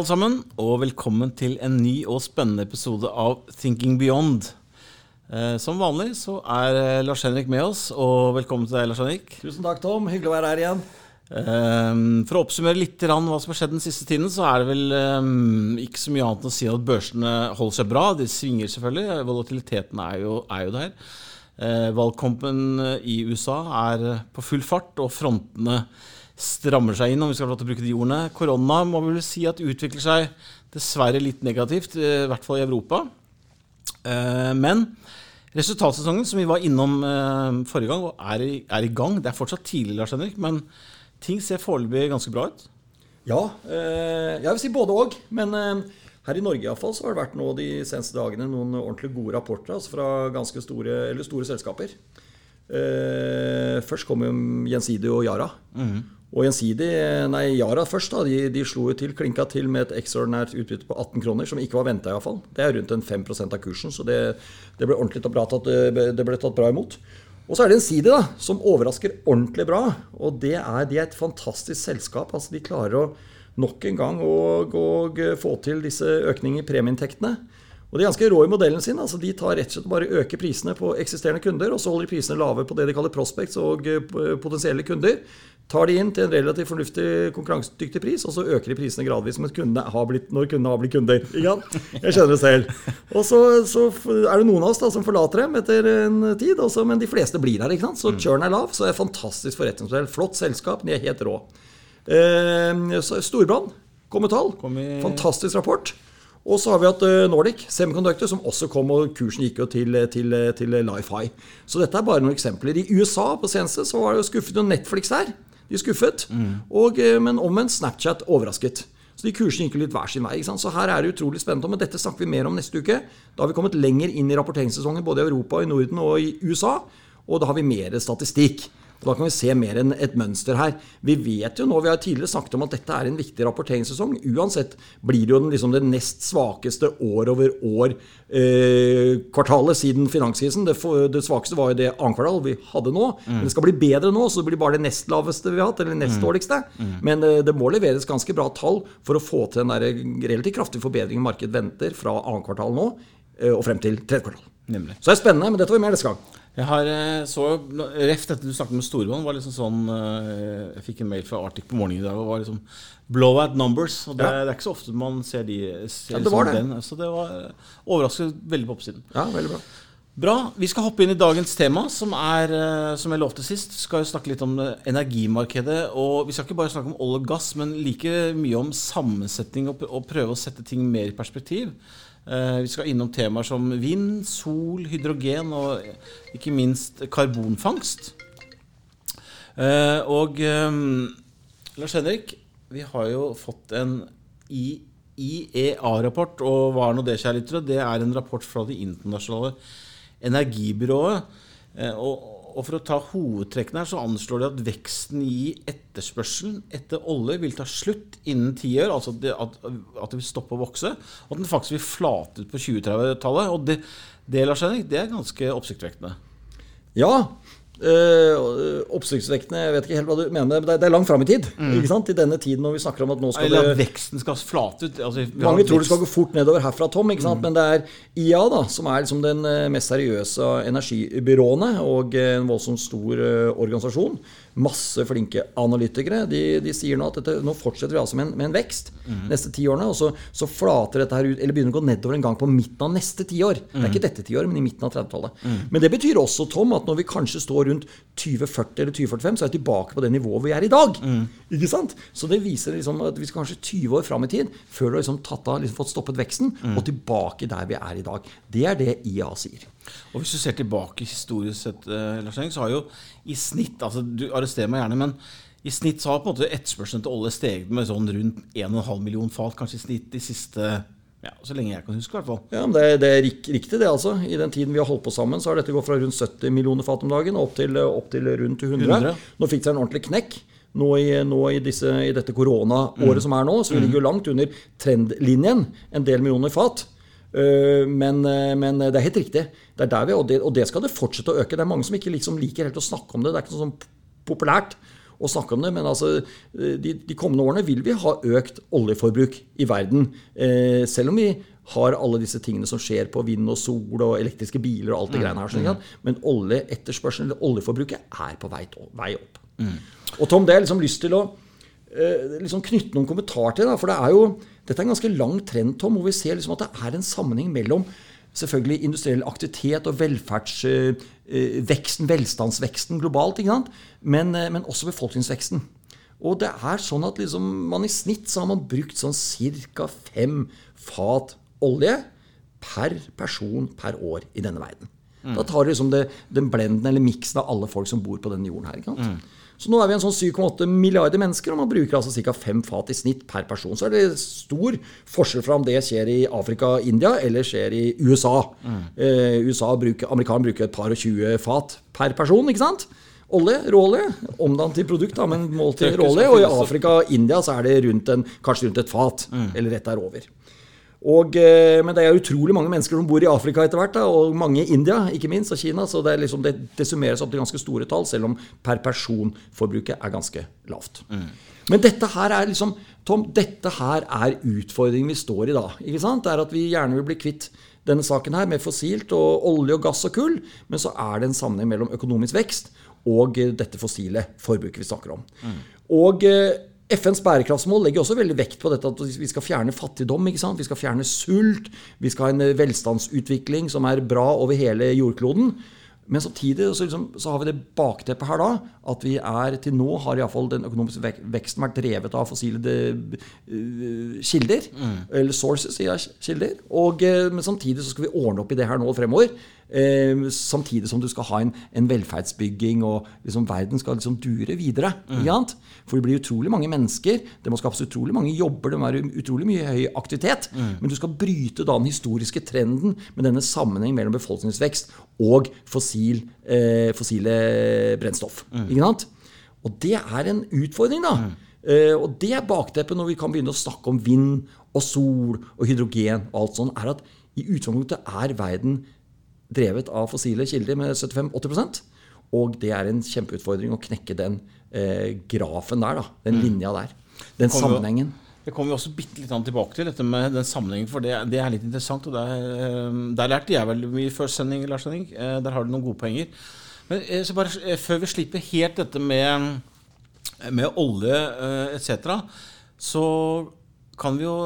alle sammen, og velkommen til en ny og spennende episode av Thinking Beyond. Eh, som vanlig så er eh, Lars Henrik med oss, og velkommen til deg, Lars Henrik. Tusen takk, Tom. Hyggelig å være her igjen. Eh, for å oppsummere litt hva som har skjedd den siste tiden, så er det vel eh, ikke så mye annet å si at børsene holder seg bra. De svinger selvfølgelig. Volatiliteten er jo, er jo der. Eh, valgkampen i USA er på full fart, og frontene strammer seg inn, om vi skal få lov til å bruke de ordene. Korona må vi vel si at utvikler seg dessverre litt negativt, eh, i hvert fall i Europa. Eh, men resultatsesongen som vi var innom eh, forrige gang, er i, er i gang. Det er fortsatt tidlig, Lars Henrik, men ting ser foreløpig ganske bra ut. Ja, jeg vil si både òg. Men her i Norge i fall, så har det vært nå de seneste dagene noen ordentlig gode rapporter altså fra ganske store, store selskaper. Først kom jo Gjensidige og Yara. Mm. Og gjensidig, nei, Yara først, da, de, de slo jo til, klinka til med et ekstraordinært utbytte på 18 kroner, som ikke var venta iallfall. Det er rundt en 5 av kursen, så det, det ble ordentlig bra tatt, det ble tatt bra imot. Og så er det Gjensidige, da, som overrasker ordentlig bra. Og det er, de er et fantastisk selskap. altså De klarer å nok en gang å, få til disse økningene i premieinntektene. Og De er ganske rå i modellen sin. altså De tar rett og slett bare øker prisene på eksisterende kunder, og så holder de prisene lave på det de kaller prospects og eh, potensielle kunder tar de inn til en relativt fornuftig konkurransedyktig pris, og så øker de prisene gradvis kundene blitt, når kundene har blitt kunder. Jeg skjønner det selv. Og så, så, er det noen av oss da, som forlater dem etter en tid, også, men de fleste blir her. ikke sant? Så churn er lav, så er det fantastisk forretningsmodell. Flott selskap, de er helt rå. Eh, Storbrann kom med tall. Kom i... Fantastisk rapport. Og så har vi hatt eh, Nordic Semiconductor, som også kom, og kursen gikk jo til, til, til Life High. Så dette er bare noen eksempler. I USA på seneste så var det jo skuffet noen Netflix her. De skuffet. Mm. Og, eh, men omvendt Snapchat overrasket. Så de kursene gikk litt hver sin vei. Så her er det utrolig spennende. Men dette snakker vi mer om neste uke. Da har vi kommet lenger inn i rapporteringssesongen både i Europa, i Norden og i USA. Og da har vi mer statistikk. Da kan vi se mer enn et mønster her. Vi vet jo nå, vi har tidligere snakket om at dette er en viktig rapporteringssesong. Uansett blir det jo liksom det nest svakeste år over år-kvartalet eh, siden finanskrisen. Det, det, svakeste var jo det annenkvartalet kvartal vi hadde nå. Mm. Men det skal bli bedre nå, så det blir bare det nest laveste vi har hatt. Eller nest mm. dårligste. Mm. Men eh, det må leveres ganske bra tall for å få til den der relativt kraftige forbedringen markedet venter fra annenkvartal nå eh, og frem til tredje kvartal. Nemlig. Så det er spennende, men dette var mer neste gang. Jeg har eh, så Ref dette du snakket med Storbånd, var liksom sånn eh, Jeg fikk en mail fra Arctic på morgenen i dag. og var liksom Blowout numbers. og det, ja. det, er ikke så ofte man ser de ser ja, det var det. den. Så det var overraskende veldig på oppsiden. Ja, veldig bra. Bra. Vi skal hoppe inn i dagens tema, som er, eh, som jeg lovte sist. Vi skal snakke litt om energimarkedet. Og vi skal ikke bare snakke om olje og gass, men like mye om sammensetning og prøve å sette ting mer i perspektiv. Eh, vi skal innom temaer som vind, sol, hydrogen og ikke minst karbonfangst. Eh, og eh, Lars Henrik, vi har jo fått en IEA-rapport. Og hva er nå det, kjære lyttere? Det er en rapport fra Det internasjonale energibyrået. Og og For å ta hovedtrekkene her, så anslår de at veksten i etterspørselen etter olje vil ta slutt innen ti år. Altså at det, at, at det vil stoppe å vokse. Og at den faktisk vil flate ut på 2030-tallet. Og det, det, Lars Henrik, det er ganske oppsiktsvekkende. Ja, Uh, Oppsiktsvekkende, jeg vet ikke helt hva du mener, men det er langt fram i tid. Mm. ikke sant? I denne tiden når vi snakker om at nå skal Eller at veksten skal flate ut. Altså, mange tror det skal gå fort nedover herfra, Tom. ikke sant? Mm. Men det er IA da, som er liksom den eh, mest seriøse energibyråene og en voldsomt stor uh, organisasjon masse flinke analytikere. De, de sier nå at dette, nå fortsetter vi altså med en, med en vekst mm. neste ti årene. Og så, så, flater dette her ut, eller begynner å gå nedover en gang på midten av neste tiår. Mm. Det er mhm. ikke dette tiåret, men i midten av 30-tallet. Mm. Men det betyr også, Tom, at når vi kanskje står rundt 2040 eller 2045, så er vi tilbake på det nivået vi er i dag. Mm. Ikke sant? Så det viser liksom at vi skal kanskje 20 år fram i tid før du har liksom tatt av, liksom fått stoppet veksten, mhm. og tilbake der vi er i dag. Det er det IA sier. Og Hvis du ser tilbake historisk sett, eh, så har jo i snitt altså Du arresterer meg gjerne, men i snitt så har på en måte etterspørselen til olje steget med sånn rundt 1,5 million fat, kanskje i snitt de siste ja, så lenge jeg kan huske. i hvert fall. Ja, men det, det er riktig, det. altså. I den tiden vi har holdt på sammen, så har dette gått fra rundt 70 millioner fat om dagen opp til, opp til rundt 100. 100. Nå fikk det seg en ordentlig knekk. Nå i, nå i, disse, i dette koronaåret mm. som er nå, så vi ligger jo langt under trendlinjen. En del millioner fat. Eh, men, eh, men, det er helt riktig. Det er der vi, og det, og det, skal det fortsette å øke. Det er mange som ikke liksom liker helt å snakke om det. Det er ikke noe sånn populært å snakke om det, men altså, de, de kommende årene vil vi ha økt oljeforbruk i verden. Eh, selv om vi har alle disse tingene som skjer på vind og sol og elektriske biler og alt det greiene her. Sånn, men oljeetterspørselen, eller oljeforbruket, er på vei, vei opp. Mm. Og Tom, det har jeg liksom lyst til å eh, liksom knytte noen kommentar til. Da, for det er jo, dette er en ganske lang trend, Tom, hvor vi ser liksom at det er en sammenheng mellom selvfølgelig industriell aktivitet og velferdsveksten, uh, velstandsveksten globalt, men, uh, men, også befolkningsveksten. Og det er sånn at liksom, man i snitt så har man brukt sånn ca. fem fat olje per person per år i denne verden. Mm. Da tar du liksom det, den blenden eller miksen av alle folk som bor på denne jorden her. ikke sant? Mm. Så nå er vi en sånn 7,8 milliarder mennesker, og man bruker altså ca. fem fat i snitt per person. Så er det stor forskjell fra om det skjer i Afrika, India eller skjer i USA. Mm. Eh, USA bruker, Amerikanerne bruker et par og tjue fat per person, ikke sant? Olje, råolje, omdannet til produkt, da, men målt til råolje. Og i Afrika og India så er det rundt en, kanskje rundt et fat, mm. eller rett der over. Og, eh, men det er utrolig mange mennesker som bor i Afrika etter hvert, og mange i India, ikke minst, og Kina. Så det, liksom, det, det, summeres opp til ganske store tall, selv om per person-forbruket er ganske lavt. Mm. Men dette her er liksom Tom, dette her er utfordringen vi står i da. ikke sant? Det er at vi gjerne vil bli kvitt denne saken her med fossilt og olje og gass og kull, men så er det en sammenheng mellom økonomisk vekst og dette fossile forbruket vi snakker om. Mm. Og eh, FNs bærekraftsmål legger også veldig vekt på dette at vi skal fjerne fattigdom. Vi skal fjerne sult. Vi skal ha en velstandsutvikling som er bra over hele jordkloden. Men samtidig så, liksom, så, har vi det bakteppet her da, at vi er til nå har iallfall den økonomiske vek veksten vært drevet av fossile de, uh, kilder. Mm. Eller sources, sier jeg. Kilder. Og, uh, men samtidig så skal vi ordne opp i det her nå fremover. Uh, samtidig som du skal ha en, en velferdsbygging, og liksom, verden skal liksom dure videre. Mm. For det blir utrolig mange mennesker. Det må skapes utrolig mange jobber. Det må være utrolig mye høy aktivitet. Mm. Men du skal bryte da den historiske trenden med denne sammenheng mellom befolkningsvekst og fossil, eh, fossile brennstoff. Mm. Ikke sant? Og det er en utfordring, da. Eh, og det er bakteppet når vi kan begynne å snakke om vind og sol og hydrogen og alt sånt, er at i utgangspunktet er verden drevet av fossile kilder med 75-80% Og det er en kjempeutfordring å knekke den eh, grafen der, da. Den mm. linja der. Den sammenhengen. Det kommer vi også bitte litt tilbake til, dette med den sammenhengen. For det, det er litt interessant. og der, eh, der, lærte jeg vel mye før sending, Lars Henning. Eh, der har du noen gode poenger. Men eh, så bare, før vi slipper helt dette med, med olje etc., så kan vi jo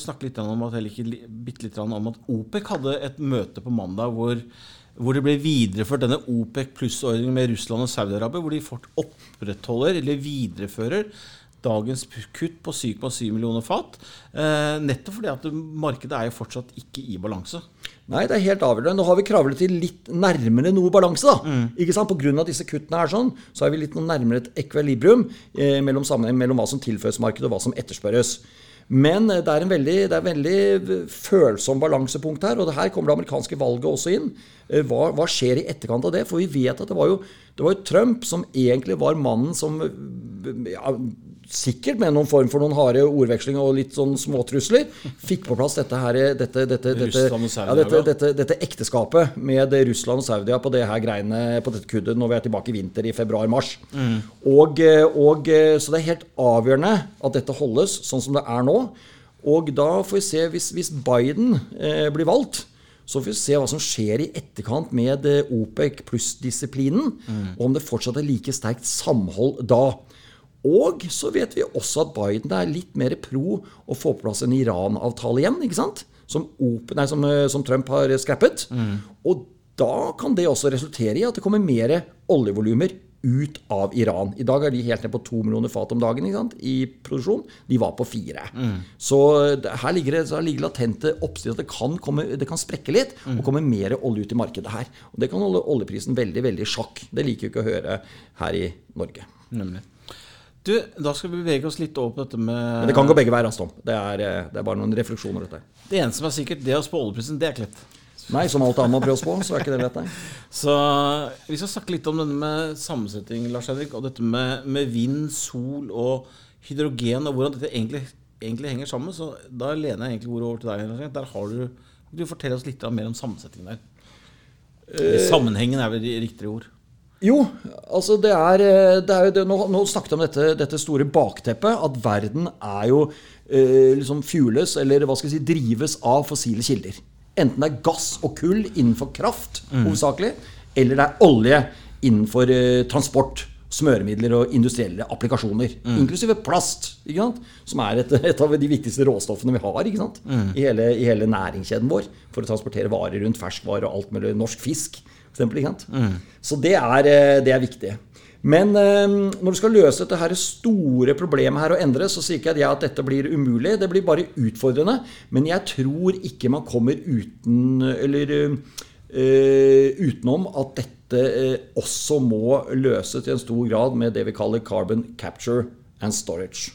snakke litt om at, litt om at OPEC hadde et møte på mandag hvor, hvor det ble videreført denne OPEC pluss-ordningen med Russland og Saudi-Arabia, hvor de fort opprettholder eller viderefører dagens kutt på 7,7 millioner fat. Eh, nettopp fordi at markedet er jo fortsatt ikke i balanse. Nei, det er helt avgjørende. Nå har vi kravlet til litt nærmere noe balanse. da. Mm. Ikke sant? Av disse kuttene er sånn, så er vi litt nærmere et ekvilibrium eh, mellom, mellom hva som tilføres markedet og hva som etterspørres. Men eh, det er en veldig, det er veldig følsom balansepunkt her, og her kommer det amerikanske valget også inn. Eh, hva, hva, skjer i etterkant av det? For vi vet at det var jo, det var jo Trump som egentlig var mannen som ja, sikkert med noen form for noen harde ordvekslinger og litt sånn småtrusler, fikk på plass dette her, dette, dette, dette, dette ekteskapet med Russland og Saudia på det her greiene, på dette kuddet når vi er tilbake i vinter i februar-mars. Mm. Og, og, så det er helt avgjørende at dette holdes sånn som det er nå. Og da får vi se, hvis, hvis Biden eh, blir valgt, så får vi se hva som skjer i etterkant med OPEC pluss-disiplinen, mm. og om det fortsatt er like sterkt samhold da. Og så vet vi også at Biden er litt mer pro å få på plass en Iran-avtale igjen. ikke sant? Som, Open, nei, som, eh, som Trump har scrappet. Mm. Og da kan det også resultere i at det kommer mer oljevolumer ut av Iran. I dag er de helt ned på to millioner fat om dagen i produksjon. De var på fire. Mm. Så her ligger det, ligger latente oppstyr at det kan, komme, det kan sprekke litt mm. og komme mer olje ut i markedet her. Og Det kan holde oljeprisen veldig veldig sjakk. Det liker vi ikke å høre her i Norge. Nemlig. Du, Da skal vi bevege oss litt over på dette med Men Det kan gå begge veier, Aston. Det er, eh, det er bare noen refleksjoner. dette. Det eneste som er sikkert, det å spå oljeprisen, det er klett. Nei, som alt annet man prøver å spå, så er ikke det lett. Nei. Så Vi skal snakke litt om denne med sammensetning, Lars Henrik, og dette med, med, vind, sol og hydrogen, og hvordan dette egentlig, egentlig, henger sammen. Så da lener jeg egentlig ordet over til deg. Der har du, du forteller oss litt mer om sammensetningen der. Uh, Sammenhengen er vel riktigere ord. Jo, altså det er, eh, det er jo det, nå, nå snakket vi om dette, dette store bakteppet. At verden er jo eh, liksom fueles, eller hva skal jeg si, drives av fossile kilder. Enten det er gass og kull innenfor kraft, hovedsakelig, eller det er olje innenfor eh, transport, smøremidler og industrielle applikasjoner. Inklusive plast, ikke sant? som er et, et av de viktigste råstoffene vi har ikke sant? I, hele, i hele næringskjeden vår for å transportere varer rundt ferskvarer og alt mulig norsk fisk. Ikke sant? Så det er, eh, det er viktig. Men eh, når du skal løse dette her store problemet her og endre, så sier ikke jeg at dette blir umulig. Det blir bare utfordrende. Men jeg tror ikke man kommer uten Eller eh, utenom at dette også må løses i en stor grad med det vi kaller carbon capture and storage.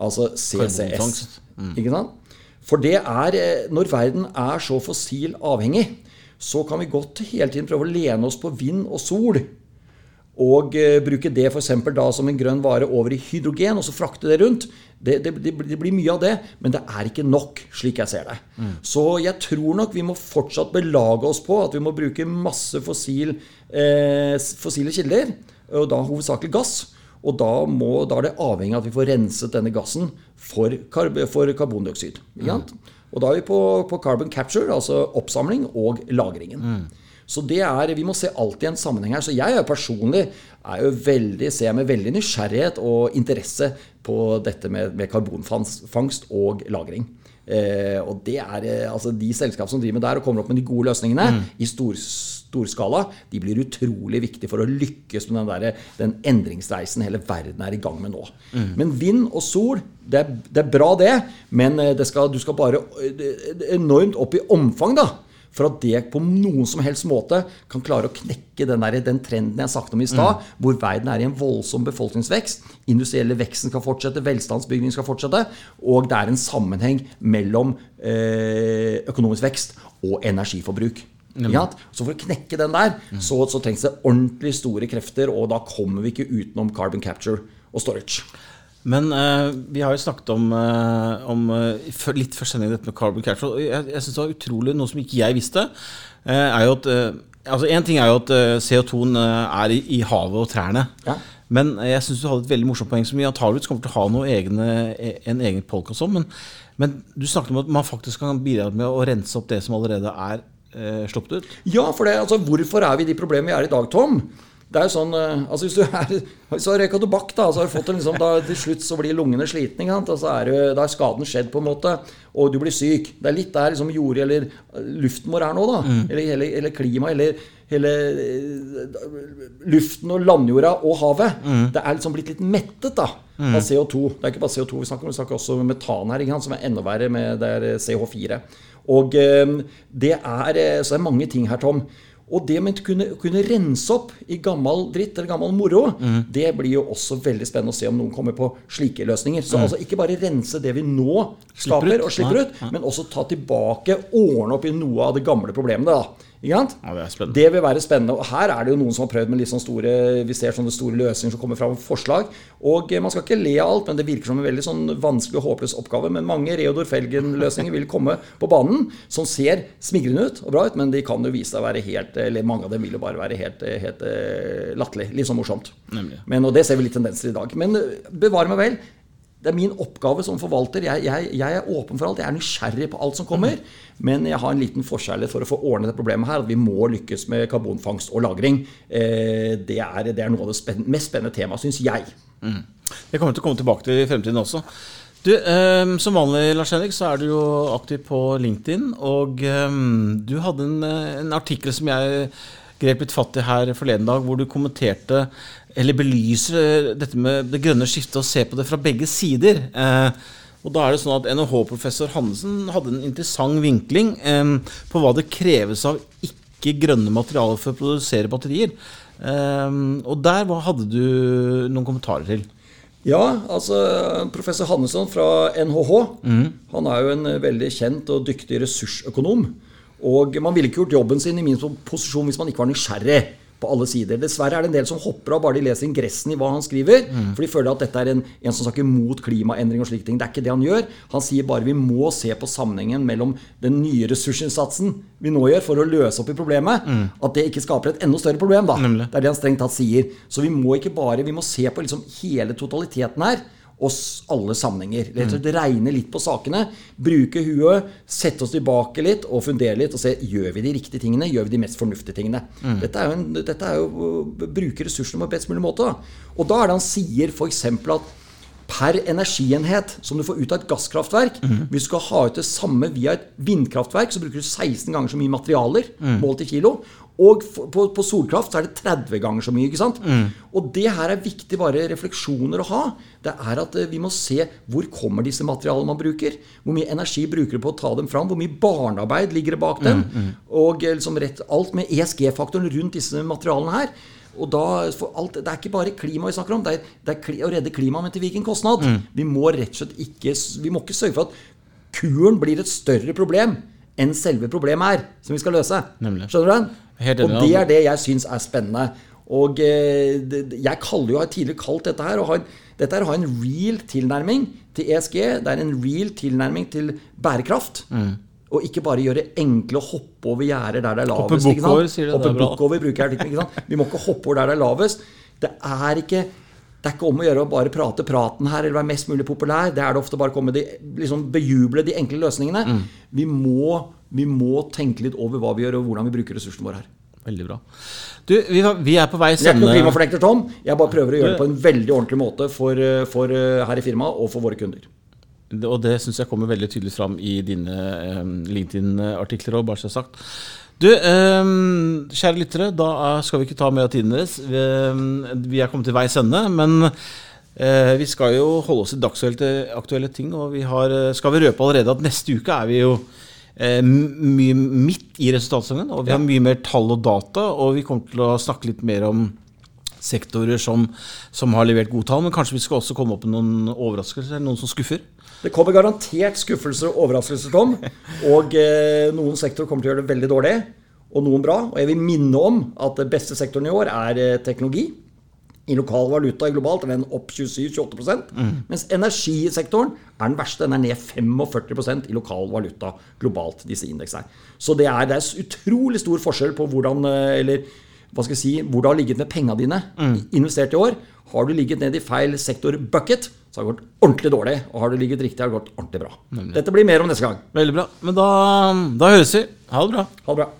Altså CCS. Mm. Ikke sant? For det er Når verden er så fossil avhengig, så kan vi godt hele tiden prøve å lene oss på vind og sol. Og eh, bruke det for da som en grønn vare over i hydrogen, og så frakte det rundt. Det, det, det, det blir mye av det, men det er ikke nok, slik jeg ser det. Så jeg tror nok vi må fortsatt belage oss på at vi må bruke masse fossil, eh, fossile kilder, og da hovedsakelig gass. Og da, må, da er det avhengig av at vi får renset denne gassen for, karb for karbondioksid. Sant? Og da er vi på, på carbon capture, altså oppsamling, og lagringen. Så det er, Vi må se alt i en sammenheng her. Så jeg er personlig er jo veldig, ser jeg med veldig nysgjerrighet og interesse på dette med, med karbonfangst og lagring. Eh, og det er eh, altså De selskap som driver med der og kommer opp med de gode løsningene i stor, storskala, de blir utrolig viktige for å lykkes med den, der, den endringsreisen hele verden er i gang med nå. Men vind og sol, det er, det er bra det, men eh, det skal, du skal bare eh, er enormt opp i omfang, da for at det på noen som helst måte kan klare å knekke den, der, den trenden jeg snakket om i stad, hvor verden er i en voldsom befolkningsvekst, industrielle veksten skal fortsette, velstandsbyggingen skal fortsette, og det er en sammenheng mellom eh, økonomisk vekst og energiforbruk. Så for å knekke den der, så, så trengs det ordentlig store krefter, og da kommer vi ikke utenom carbon capture og storage. Men eh, vi har jo snakket om, eh, om eh, litt forskjellig dette med carbon capture. Jeg, jeg synes det var utrolig, Noe som ikke jeg visste, er jo at altså En ting er jo at eh, CO2-en eh, er i, i havet og trærne. Ja. Men jeg syns du hadde et veldig morsomt poeng som vi antageligvis kommer til å ha egne, e- en egen polk om. Men, men du snakket om at man faktisk kan bidra med å rense opp det som allerede er eh, sluppet ut. Ja, for det, altså, hvorfor er vi i de problemene vi er i dag, Tom? Det er jo sånn, eh, altså Hvis du er, hvis du har røyka tobakk, da, så har du fått en liksom, da, til slutt så blir lungene slitne. Og så er da er skaden skjedd, på en måte, og du blir syk. Det er litt der liksom jordet eller eh, luften vår er nå. da, Eller, eller, eller klimaet, eller hele eh, luften og landjorda og havet. Det er liksom blitt litt mettet da, av CO2. Det er ikke bare CO2 vi snakker om, vi snakker også om metan her, som er enda verre med det er CH4. Og eh, det er, eh, så det er mange ting her, Tom. Og det med å kunne, kunne rense opp i gammel dritt eller gammel moro, det blir jo også veldig spennende å se om noen kommer på slike løsninger. Så altså ikke bare rense det vi nå Slipper skaper ut. og slipper ja. ut, men også ta tilbake, ordne opp i noe av det gamle problemet. da. Ja, det. Det vil være spennende. Og her er det jo noen som har prøvd med litt sånn store Vi ser sånne store løsninger som kommer fram forslag. Og eh, man skal ikke le av alt, men det virker som en veldig sånn vanskelig og håpløs oppgave. Men mange Reodor Felgen-løsninger vil komme på banen som ser smigrende ut og bra ut, men de kan jo vise seg å være helt Eller mange av dem vil jo bare være helt, helt eh, latterlig. Litt sånn morsomt. Nemlig. Men, og det ser vi litt tendenser i dag. Men eh, bevare meg vel. Det er min oppgave som forvalter. Jeg, jeg, jeg er åpen for alt. Jeg er nysgjerrig på alt som kommer. Men jeg har en liten forskjell for å få ordnet det problemet her. At vi må lykkes med karbonfangst og -lagring. Eh, det, er, det er noe av det spenn mest spennende temaet, syns jeg. Det kommer til å komme tilbake til i fremtiden også. Du, eh, Som vanlig Lars Henrik, så er du jo aktiv på LinkedIn. Og eh, du hadde en, eh, en artikkel som jeg grep litt fatt i her forleden dag, hvor du kommenterte, eller belyser eh, dette med det grønne skiftet og ser på det fra begge sider. Eh, og da er det sånn at NHH-professor Hansen hadde en interessant vinkling eh, på hva det kreves av ikke-grønne materialer for å produsere batterier. Eh, og der hva hadde du noen kommentarer til. Ja, altså professor Hannesson fra NHH. Han er jo en veldig kjent og dyktig ressursøkonom. Og man ville ikke gjort jobben sin i min posisjon hvis man ikke var nysgjerrig på alle sider. Dessverre er det en del som hopper av bare de leser ingressen i hva han skriver. For de føler at dette er en, en som snakker mot klimaendring og slike ting. Det er ikke det han gjør. Han sier bare vi må se på sammenhengen mellom den nye ressursinnsatsen vi nå gjør for å løse opp i problemet, at det ikke skaper et enda større problem. da. Nemlig. Det er det han strengt tatt sier. Så vi må ikke bare, vi må se på liksom hele totaliteten her. Og alle sammenhenger. Rett og slett regne litt på sakene. Bruke huet, sette oss tilbake litt og fundere litt og se gjør vi de riktige tingene. Gjør vi de mest fornuftige tingene. Dette er jo, en, dette er jo å bruke ressursene på best mulig måte. Da. Og da er det han sier f.eks. at per energienhet som du får ut av et gasskraftverk Hvis du skal ha ut det samme via et vindkraftverk, så bruker du 16 ganger så mye materialer målt i kilo. Og på, på solkraft så er det 30 ganger så mye. ikke sant? Og det her er viktig bare refleksjoner å ha. Det er at eh, vi må se hvor kommer disse materialene man bruker. Hvor mye energi bruker du på å ta dem fram? Hvor mye barnearbeid ligger det bak dem? Og eh, liksom rett, alt med ESG-faktoren rundt disse materialene her. Og da, for alt, Det er ikke bare klima vi snakker om, det er, det er å redde klimaet, men til hvilken kostnad? Vi må rett og slett ikke Vi må ikke sørge for at kuren blir et større problem enn selve problemet er, som vi skal løse. Nemlig. Skjønner du den? Og det er det jeg syns er spennende. Og eh, jeg kaller jo, har tidligere kalt dette her å ha en, dette er å ha en real tilnærming til ESG. Det er en real tilnærming til bærekraft. Mm. Og ikke bare gjøre enkle å hoppe over gjerder der det er lavest. Hoppe bukkover, sier det Hoppe er bra. over, bruker jeg ikke sant? Vi må ikke hoppe over der det er lavest. Det er ikke det er ikke om å gjøre å bare prate praten her eller være mest mulig populær. Det er det ofte bare å komme de, liksom bejuble de enkle løsningene. Mm. Vi, må, vi må tenke litt over hva vi gjør, og hvordan vi bruker ressursene våre her. Veldig bra. Du, vi, vi er på vei Jeg er ikke noen klimafornekter, Tom. Jeg bare prøver å gjøre det på en veldig ordentlig måte for, eh, for eh, her i firmaet og for våre kunder. Og det syns jeg kommer veldig tydelig fram i dine eh, LinkedIn-artikler òg, bare så sagt. Du, eh, kjære lyttere, da skal vi ikke ta mer av tiden deres. Vi, eh, er kommet til veis ende, men eh, vi skal jo holde oss til dagsaktuelle aktuelle ting. Og vi har, skal vi røpe allerede at neste uke er vi jo mye midt i resultatsesongen. Og vi har mye mer tall og data, og vi kommer til å snakke litt mer om sektorer som, som har levert gode tall. Men kanskje vi skal også komme opp med noen overraskelser, noen som skuffer. Det kommer garantert skuffelser og overraskelser, Tom. Og eh, noen sektorer kommer til å gjøre det veldig dårlig, og noen bra. Og jeg vil minne om at den beste sektoren i år er eh, teknologi. I lokal valuta globalt er den opp 27-28% Mens energisektoren er den verste. Den er ned 45% i lokal valuta globalt, disse indeksene. Så det er, det er utrolig stor forskjell på hvordan eh, eller hva skal jeg si, hvor det har ligget med penga dine investert i år. Har du ligget ned i feil sektor-bucket, så har det gått ordentlig dårlig. Og har du ligget riktig, har det gått ordentlig bra. Dette blir mer om neste gang. Veldig bra. Men da, da høres vi. Ha det bra. Ha det bra.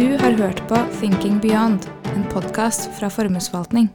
Du har hørt på Thinking Beyond, en podkast fra Formuesforvaltning.